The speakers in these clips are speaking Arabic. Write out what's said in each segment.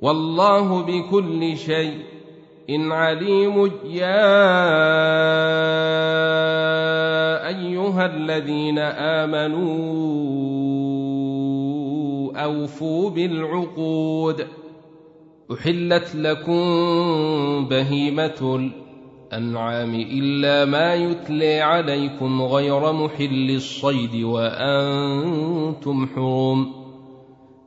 والله بكل شيء إن عليم يا أيها الذين آمنوا أوفوا بالعقود أحلت لكم بهيمة الأنعام إلا ما يتلي عليكم غير محل الصيد وأنتم حرم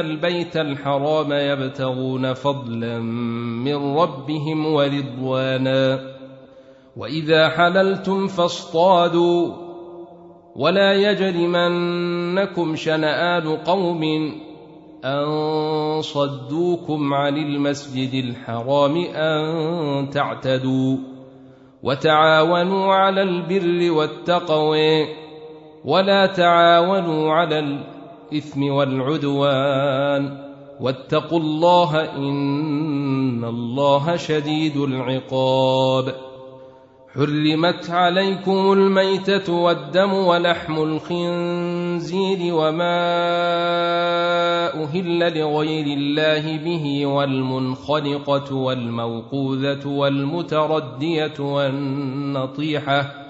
البيت الحرام يبتغون فضلا من ربهم ورضوانا. وإذا حللتم فاصطادوا. ولا يجرمنكم شنآن قوم أن صدوكم عن المسجد الحرام أن تعتدوا. وتعاونوا على البر والتقوى. ولا تعاونوا على والعدوان واتقوا الله إن الله شديد العقاب حرمت عليكم الميتة والدم ولحم الخنزير وما أهل لغير الله به والمنخنقة والموقوذة والمتردية والنطيحة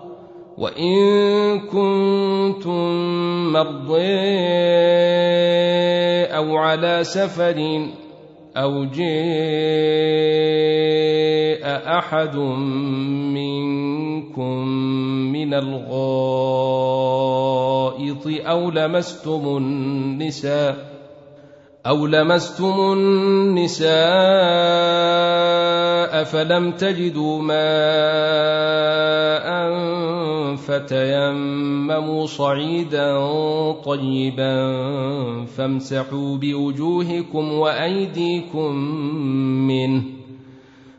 وإن كنتم مرضى أو على سفر أو جاء أحد منكم من الغائط أو لمستم النساء أو لمستم النساء فلم تجدوا ماء فتيمموا صعيدا طيبا فامسحوا بوجوهكم وايديكم منه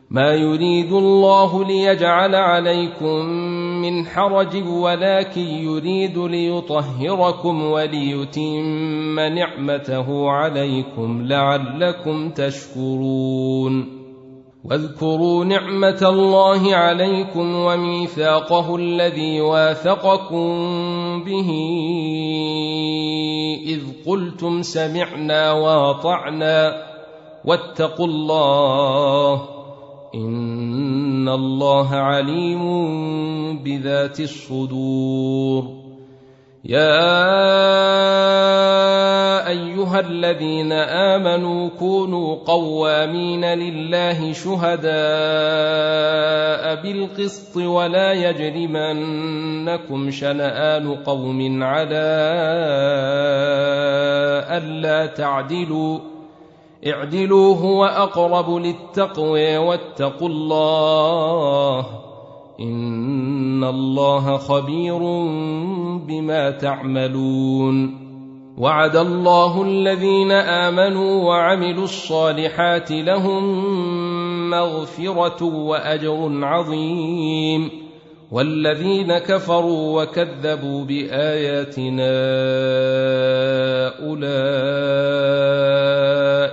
ما يريد الله ليجعل عليكم من حرج ولكن يريد ليطهركم وليتم نعمته عليكم لعلكم تشكرون. واذكروا نعمة الله عليكم وميثاقه الذي واثقكم به إذ قلتم سمعنا وأطعنا واتقوا الله ان الله عليم بذات الصدور يا ايها الذين امنوا كونوا قوامين لله شهداء بالقسط ولا يجرمنكم شنان قوم على الا تعدلوا اعدلوا هو اقرب للتقوى واتقوا الله إن الله خبير بما تعملون وعد الله الذين آمنوا وعملوا الصالحات لهم مغفرة وأجر عظيم والذين كفروا وكذبوا بآياتنا أولئك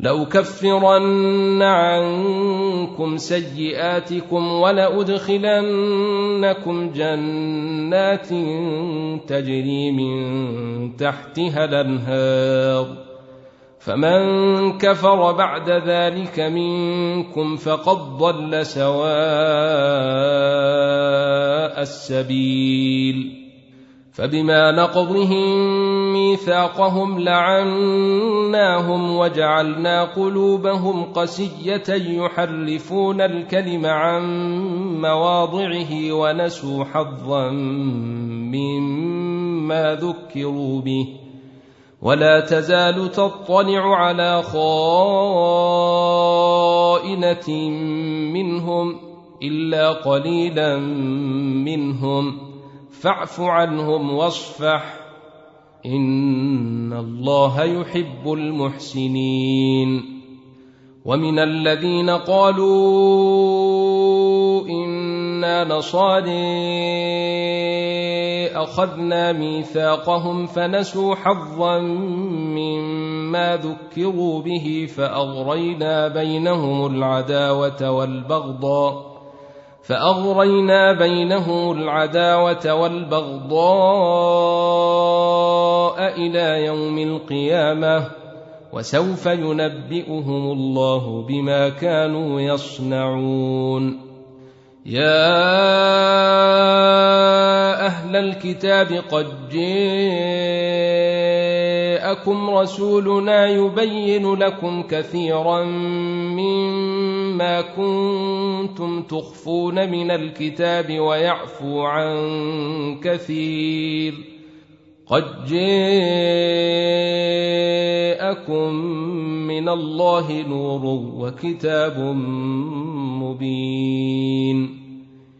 لأكفرن عنكم سيئاتكم ولأدخلنكم جنات تجري من تحتها الأنهار. فمن كفر بعد ذلك منكم فقد ضل سواء السبيل. فبما نقضهم ميثاقهم لعناهم وجعلنا قلوبهم قسية يحرفون الكلم عن مواضعه ونسوا حظا مما ذكروا به. ولا تزال تطلع على خائنة منهم إلا قليلا منهم. فاعف عنهم واصفح. إن الله يحب المحسنين. ومن الذين قالوا إنا نصاري أخذنا ميثاقهم فنسوا حظا مما ذكروا به فأغرينا بينهم العداوة والبغضاء فأغرينا بينهم العداوة والبغضاء إلى يوم القيامة وسوف ينبئهم الله بما كانوا يصنعون. يا أهل الكتاب قد جاءكم رسولنا يبين لكم كثيرا مما كنتم تخفون من الكتاب ويعفو عن كثير قد جاءكم من الله نور وكتاب مبين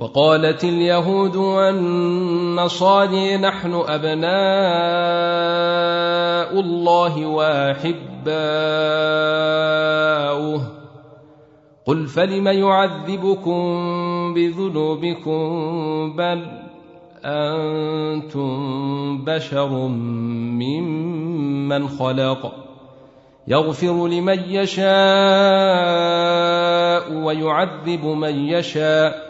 وقالت اليهود والنصارى نحن أبناء الله وأحباؤه. قل فلم يعذبكم بذنوبكم بل أنتم بشر ممن خلق. يغفر لمن يشاء ويعذب من يشاء.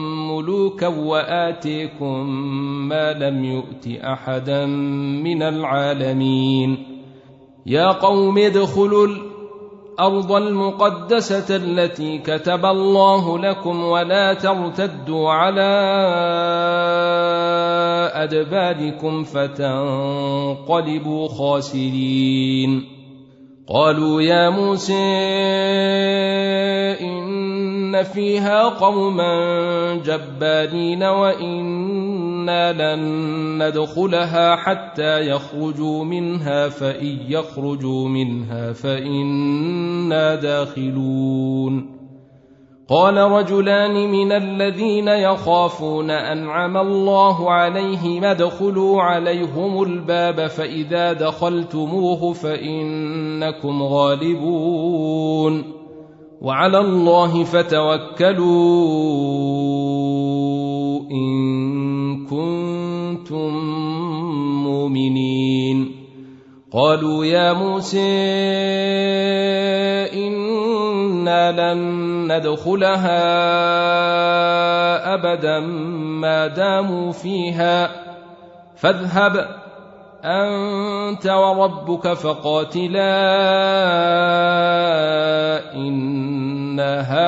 ملوكا وآتيكم ما لم يؤت أحدا من العالمين. يا قوم ادخلوا الأرض المقدسة التي كتب الله لكم ولا ترتدوا على أدباركم فتنقلبوا خاسرين. قالوا يا موسى إن فيها قوما جبارين وإنا لن ندخلها حتى يخرجوا منها فإن يخرجوا منها فإنا داخلون قال رجلان من الذين يخافون انعم الله عليهم ادخلوا عليهم الباب فاذا دخلتموه فانكم غالبون وعلى الله فتوكلوا إن كنتم مؤمنين. قالوا يا موسى إنا لن ندخلها أبدا ما داموا فيها. فاذهب أنت وربك فقاتلا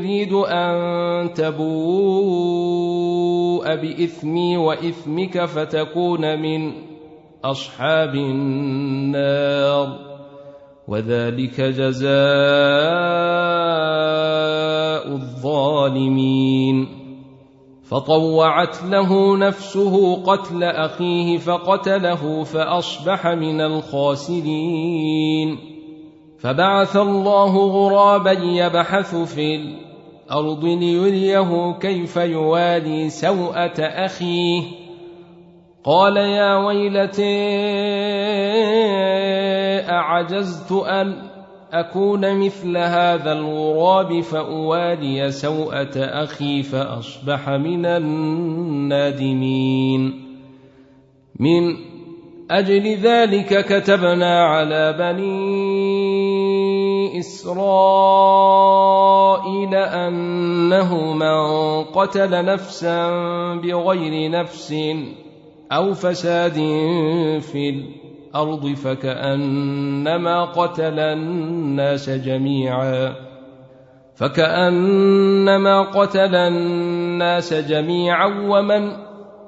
اريد أن تبوء بإثمي وإثمك فتكون من أصحاب النار وذلك جزاء الظالمين. فطوعت له نفسه قتل أخيه فقتله فأصبح من الخاسرين. فبعث الله غرابا يبحث في الأرض ليريه كيف يوالي سوءة أخيه. قال يا ويلتي أعجزت أن أكون مثل هذا الغراب فأوالي سوءة أخي فأصبح من النادمين. من أجل ذلك كتبنا على بني إسرائيل أنه من قتل نفسا بغير نفس أو فساد في الأرض فكأنما قتل الناس جميعا فكأنما قتل الناس جميعا ومن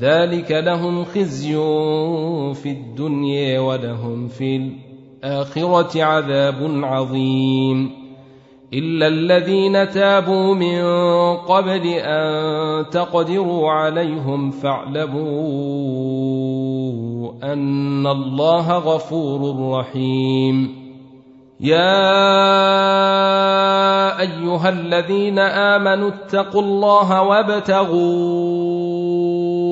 ذلك لهم خزي في الدنيا ولهم في الآخرة عذاب عظيم. إلا الذين تابوا من قبل أن تقدروا عليهم فاعلموا أن الله غفور رحيم. يا أيها الذين آمنوا اتقوا الله وابتغوا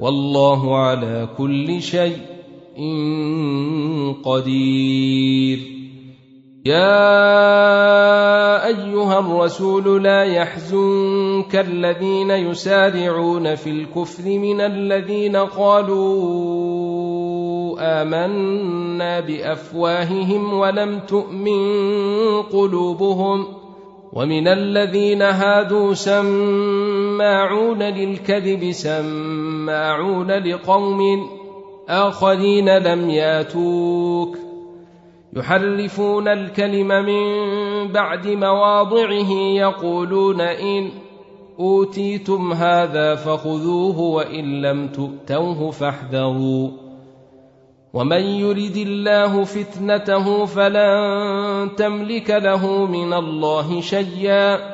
والله على كل شيء قدير. يا أيها الرسول لا يحزنك الذين يسارعون في الكفر من الذين قالوا آمنا بأفواههم ولم تؤمن قلوبهم ومن الذين هادوا سماعون للكذب سماعون لقوم اخرين لم ياتوك يحرفون الكلم من بعد مواضعه يقولون ان اوتيتم هذا فخذوه وان لم تؤتوه فاحذروا ومن يرد الله فتنته فلن تملك له من الله شيئا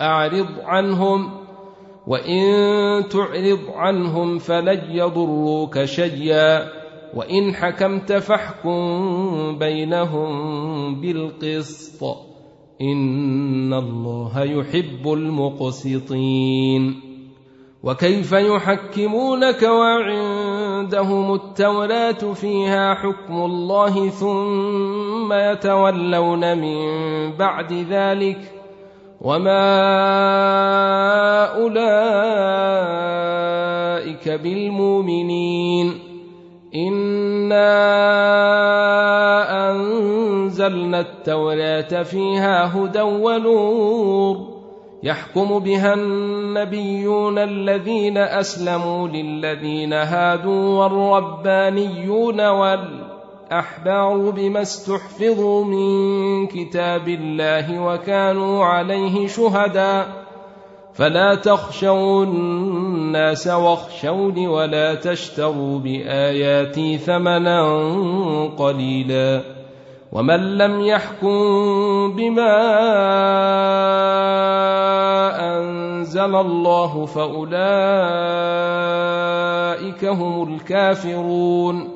أعرض عنهم وإن تعرض عنهم فلن يضروك شيئا وإن حكمت فاحكم بينهم بالقسط. إن الله يحب المقسطين. وكيف يحكمونك وعندهم التوراة فيها حكم الله ثم يتولون من بعد ذلك؟ وما اولئك بالمؤمنين انا انزلنا التوراه فيها هدى ونور يحكم بها النبيون الذين اسلموا للذين هادوا والربانيون والاحبار بما استحفظوا من كتاب الله وكانوا عليه شهداء. فلا تخشوا الناس واخشوني ولا تشتروا بآياتي ثمنا قليلا. ومن لم يحكم بما أنزل الله فأولئك هم الكافرون.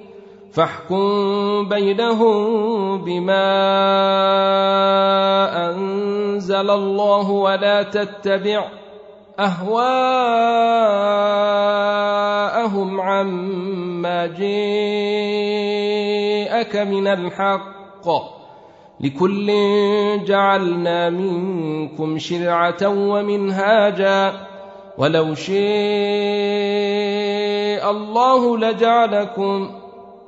فاحكم بينهم بما أنزل الله ولا تتبع أهواءهم عما جاءك من الحق لكل جعلنا منكم شرعة ومنهاجا ولو شاء الله لجعلكم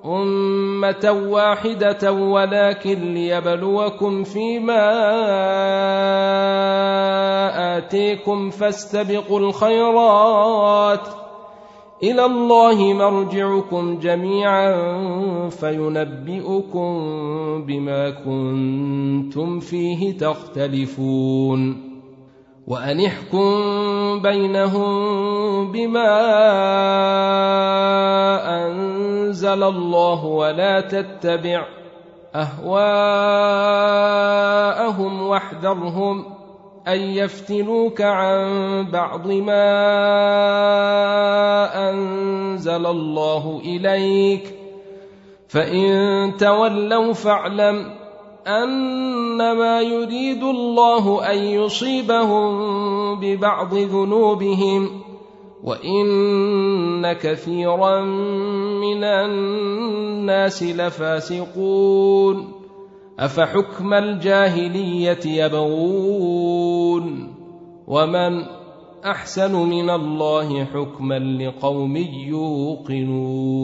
أمة واحدة ولكن ليبلوكم فيما آتيكم فاستبقوا الخيرات. إلى الله مرجعكم جميعا فينبئكم بما كنتم فيه تختلفون. وأن احكم بينهم بما أنزل الله ولا تتبع أهواءهم واحذرهم أن يفتنوك عن بعض ما أنزل الله إليك فإن تولوا فاعلم أنما يريد الله أن يصيبهم ببعض ذنوبهم وإن كثيرا من الناس لفاسقون أفحكم الجاهلية يبغون ومن أحسن من الله حكما لقوم يوقنون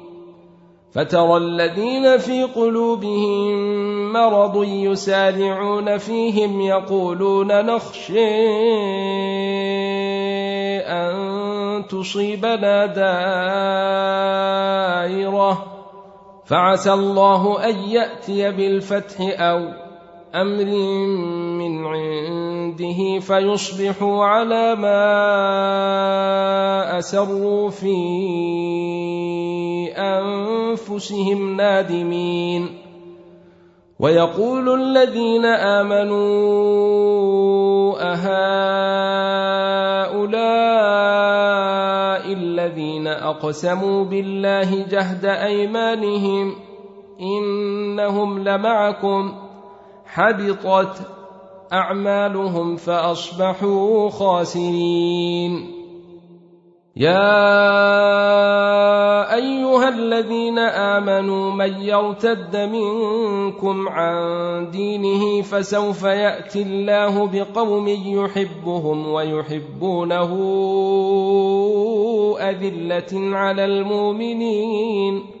فترى الذين في قلوبهم مرض يسارعون فيهم يقولون نخشى أن تصيبنا دائرة. فعسى الله أن يأتي بالفتح أو أمر من عنده فيصبحوا على ما اسروا في انفسهم نادمين ويقول الذين امنوا اهؤلاء الذين اقسموا بالله جهد ايمانهم انهم لمعكم حبطت أعمالهم فأصبحوا خاسرين. يا أيها الذين آمنوا من يرتد منكم عن دينه فسوف يأتي الله بقوم يحبهم ويحبونه أذلة على المؤمنين.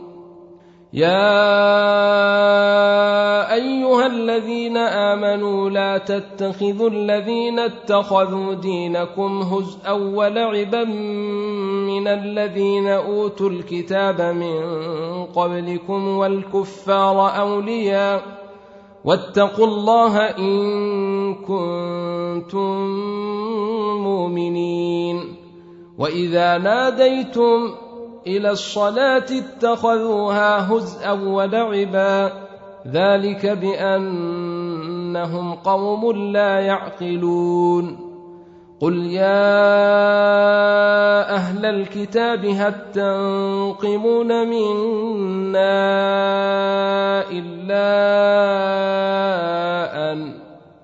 يا أيها الذين آمنوا لا تتخذوا الذين اتخذوا دينكم هزءا ولعبا من الذين أوتوا الكتاب من قبلكم والكفار أولياء واتقوا الله إن كنتم مؤمنين وإذا ناديتم إلى الصلاة اتخذوها هزءا ولعبا. ذلك بأنهم قوم لا يعقلون. قل يا أهل الكتاب هل تنقمون منا إلا أن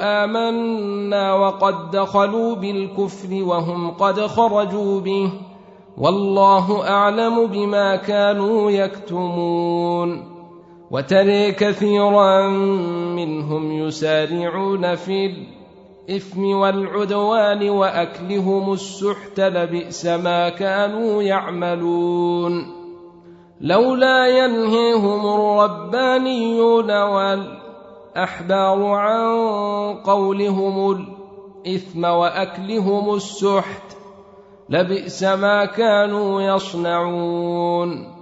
آمنا وقد دخلوا بالكفر وهم قد خرجوا به. والله أعلم بما كانوا يكتمون. وتري كثيرا منهم يسارعون في الإثم والعدوان وأكلهم السحت لبئس ما كانوا يعملون. لولا ينهيهم الربانيون والاحبار عن قولهم الإثم وأكلهم السحت لبئس ما كانوا يصنعون.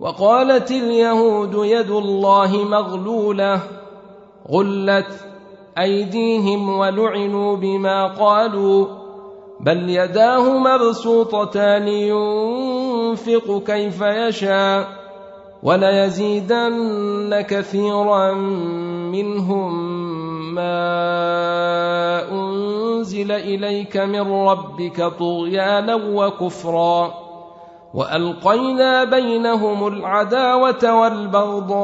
وقالت اليهود يد الله مغلولة غلت أيديهم ولعنوا بما قالوا بل يداه مبسوطتان ينفق كيف يشاء وليزيدن كثيرا منهم ما أنزل إليك من ربك طغيانا وكفرا وألقينا بينهم العداوة والبغضاء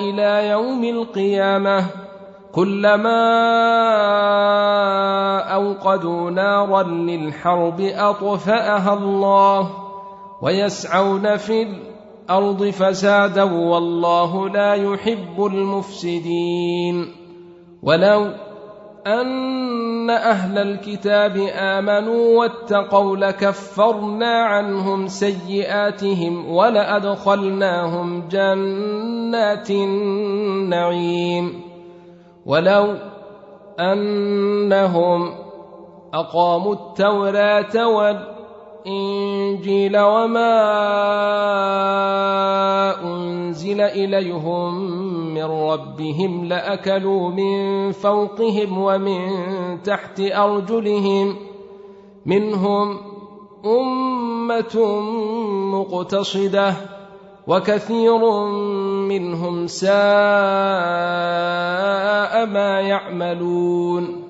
إلى يوم القيامة كلما أوقدوا نارا للحرب أطفأها الله ويسعون في الأرض فسادا والله لا يحب المفسدين. ولو أن أهل الكتاب آمنوا واتقوا لكفرنا عنهم سيئاتهم ولأدخلناهم جنات النعيم. ولو أنهم أقاموا التوراة والانجيل وما أنزل إليهم من ربهم لأكلوا من فوقهم ومن تحت أرجلهم منهم أمة مقتصدة وكثير منهم ساء ما يعملون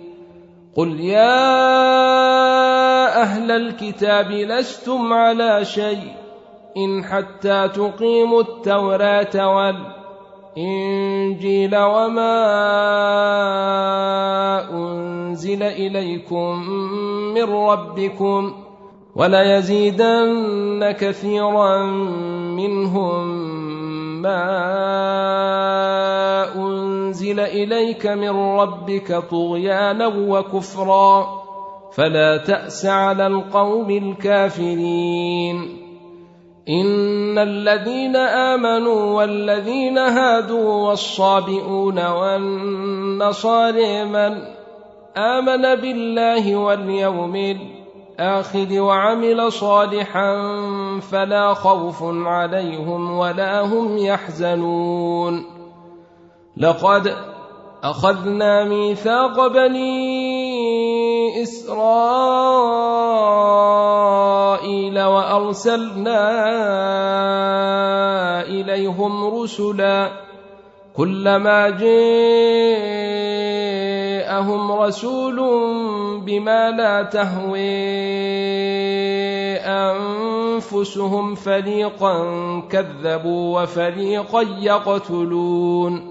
قل يا أهل الكتاب لستم على شيء ان حتى تقيموا التوراه والانجيل وما انزل اليكم من ربكم وليزيدن كثيرا منهم ما أنزل إليك من ربك طغيانا وكفرا فلا تأس على القوم الكافرين. إن الذين آمنوا والذين هادوا والصابئون والنصارى من آمن بالله واليوم الآخر وعمل صالحا فلا خوف عليهم ولا هم يحزنون. لقد أخذنا ميثاق بني إسرائيل وأرسلنا إليهم رسلا كلما جاءهم رسول بما لا تهوي أنفسهم فريقا كذبوا وفريقا يقتلون.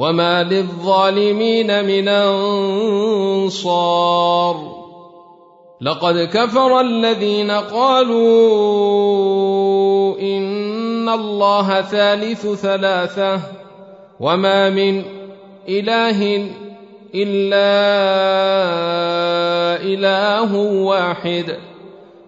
وما للظالمين من انصار لقد كفر الذين قالوا ان الله ثالث ثلاثة وما من اله الا اله واحد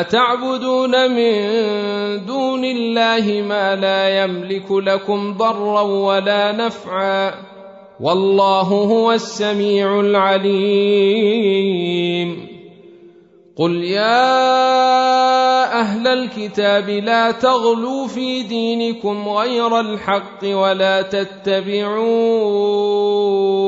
أتعبدون من دون الله ما لا يملك لكم ضرا ولا نفعا والله هو السميع العليم. قل يا أهل الكتاب لا تغلوا في دينكم غير الحق ولا تتبعوا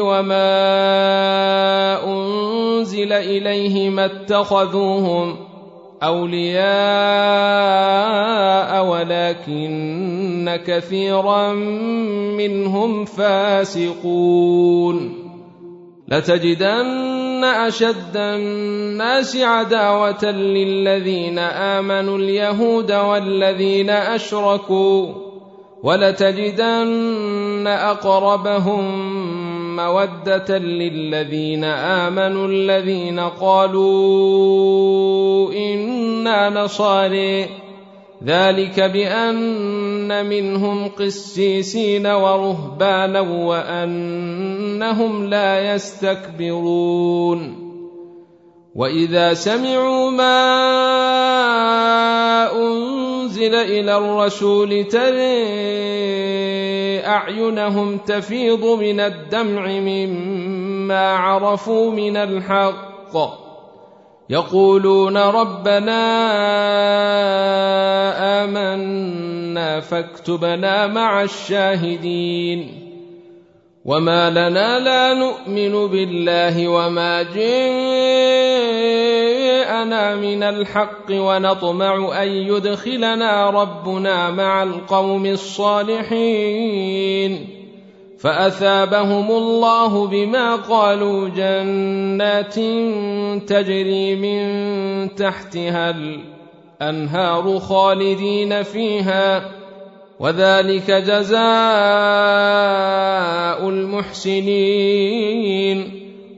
وما أنزل إليه ما اتخذوهم أولياء ولكن كثيرا منهم فاسقون. لتجدن أشد الناس عداوة للذين آمنوا اليهود والذين أشركوا ولتجدن أقربهم مودة للذين آمنوا الذين قالوا إنا نصاري. ذلك بأن منهم قسيسين ورهبانا وأنهم لا يستكبرون. وإذا سمعوا ما أنزل إلى الرسول ترى أعينهم تفيض من الدمع مما عرفوا من الحق. يقولون ربنا آمنا فاكتبنا مع الشاهدين. وما لنا لا نؤمن بالله وما جاءنا من الحق ونطمع أن يدخلنا ربنا مع القوم الصالحين. فأثابهم الله بما قالوا جنات تجري من تحتها الأنهار خالدين فيها وذلك جزاء المحسنين.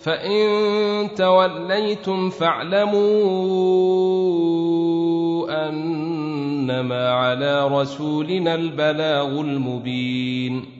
فان توليتم فاعلموا انما على رسولنا البلاغ المبين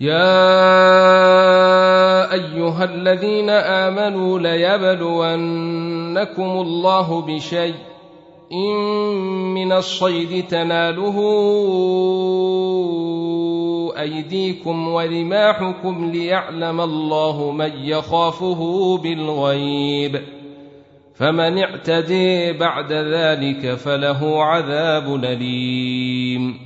يا أيها الذين آمنوا ليبلونكم الله بشيء إن من الصيد تناله أيديكم ورماحكم ليعلم الله من يخافه بالغيب فمن اعتدي بعد ذلك فله عذاب أليم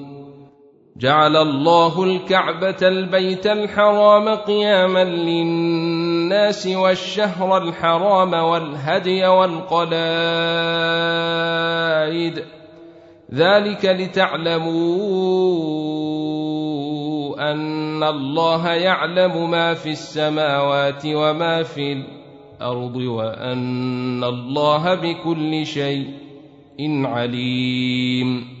جعل الله الكعبة البيت الحرام قياما للناس والشهر الحرام والهدي والقلائد. ذلك لتعلموا أن الله يعلم ما في السماوات وما في الأرض وأن الله بكل شيء عليم.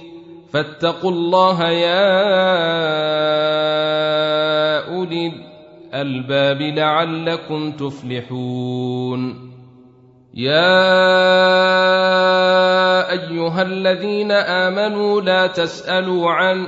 فاتقوا الله يا أولي الألباب لعلكم تفلحون. يا أيها الذين آمنوا لا تسألوا عن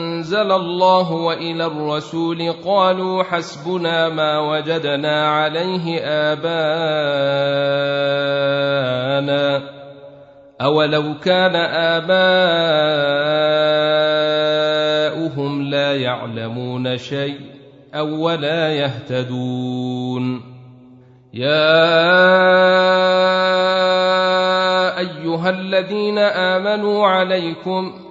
أنزل الله وإلى الرسول قالوا حسبنا ما وجدنا عليه آباءنا. أولو كان آباؤهم لا يعلمون شيء أو ولا يهتدون. يا أيها الذين آمنوا عليكم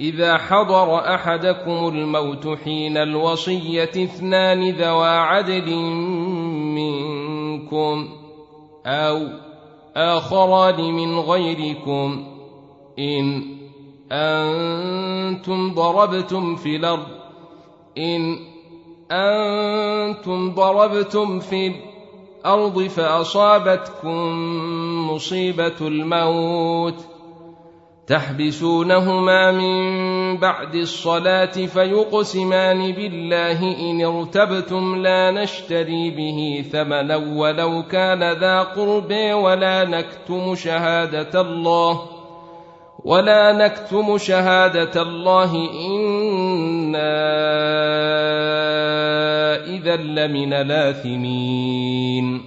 إذا حضر أحدكم الموت حين الوصية اثنان ذوا عدل منكم أو آخران من غيركم إن أنتم ضربتم في الأرض إن أنتم ضربتم في الأرض فأصابتكم مصيبة الموت تحبسونهما من بعد الصلاة فيقسمان بالله إن ارتبتم لا نشتري به ثمنا ولو كان ذا قرب ولا نكتم شهادة الله ولا نكتم شهادة الله إنا إذا لمن الآثمين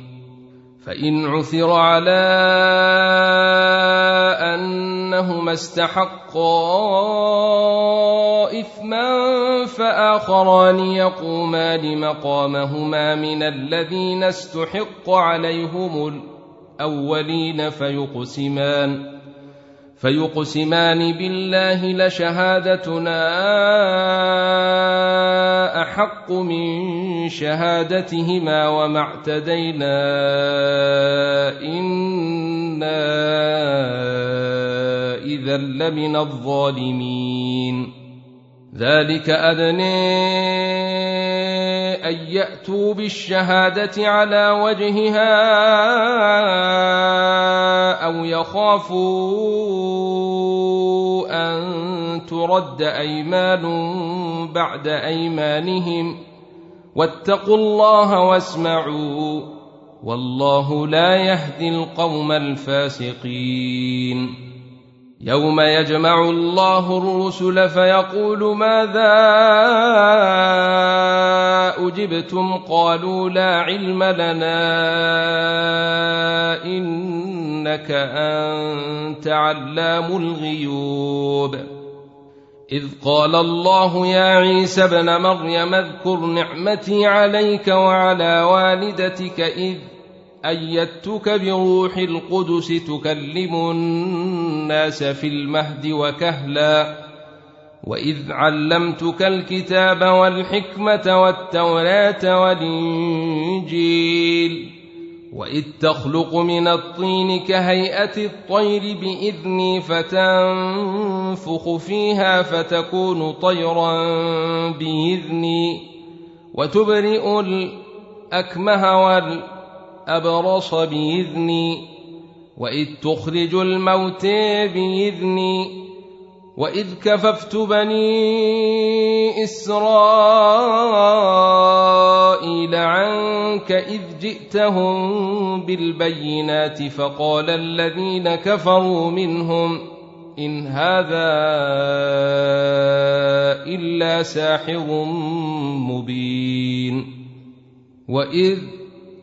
فإن عثر على أنهما استحقا إثما فآخران يقومان مقامهما من الذين استحق عليهم الأولين فيقسمان فيقسمان بالله لشهادتنا أحق من شهادتهما وما اعتدينا إنا اذا لمن الظالمين. ذلك ادني أن يأتوا بالشهادة على وجهها أو يخافوا أن ترد أيمان بعد أيمانهم. واتقوا الله واسمعوا والله لا يهدي القوم الفاسقين. يوم يجمع الله الرسل فيقول ماذا أجبتم؟ قالوا لا علم لنا إنك أنت علام الغيوب. إذ قال الله يا عيسى ابن مريم اذكر نعمتي عليك وعلى والدتك إذ أيدتك بروح القدس تكلم الناس في المهد وكهلا وإذ علمتك الكتاب والحكمة والتوراة والإنجيل وإذ تخلق من الطين كهيئة الطير بإذني فتنفخ فيها فتكون طيرا بإذني وتبرئ الأكمه والأكمه الأبرص بإذني وإذ تخرج الموت بإذني وإذ كففت بني إسرائيل عنك إذ جئتهم بالبينات فقال الذين كفروا منهم إن هذا إلا ساحر مبين. وإذ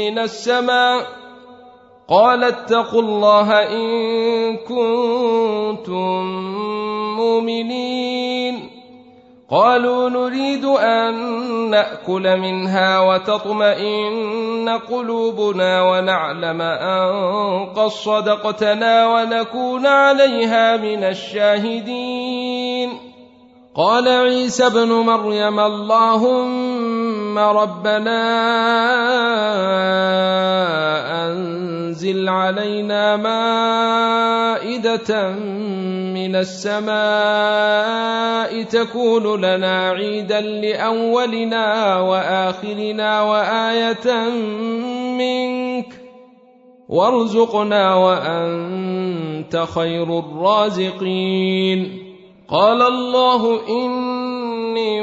من السماء قال اتقوا الله إن كنتم مؤمنين. قالوا نريد أن نأكل منها وتطمئن قلوبنا ونعلم أن قد صدقتنا ونكون عليها من الشاهدين. قال عيسى ابن مريم اللهم ربنا أنزل علينا مائدة من السماء تكون لنا عيدا لأولنا وآخرنا وآية منك وارزقنا وأنت خير الرازقين. قال الله إني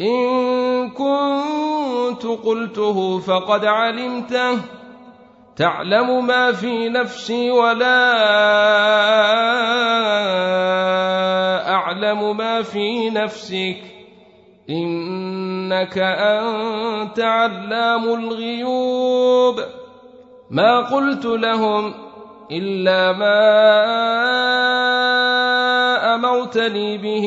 إن كنت قلته فقد علمته. تعلم ما في نفسي ولا أعلم ما في نفسك. إنك أنت علام الغيوب. ما قلت لهم إلا ما أمرتني به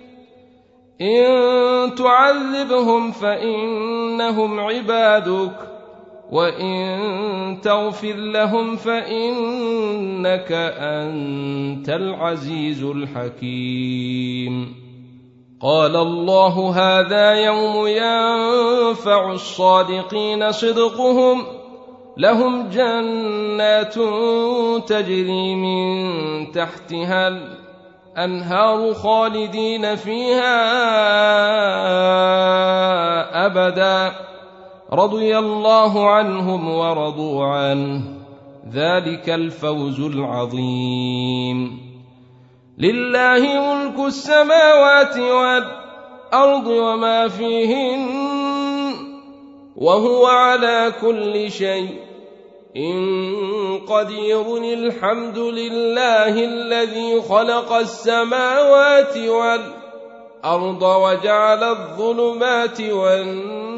إن تعذبهم فإنهم عبادك وإن تغفر لهم فإنك أنت العزيز الحكيم. قال الله هذا يوم ينفع الصادقين صدقهم لهم جنات تجري من تحتها الانهار خالدين فيها أبدا. رضي الله عنهم ورضوا عنه. ذلك الفوز العظيم. لله ملك السماوات والأرض وما فيهن وهو على كل شيء إن قدير الحمد لله الذي خلق السماوات والأرض وجعل الظلمات والنور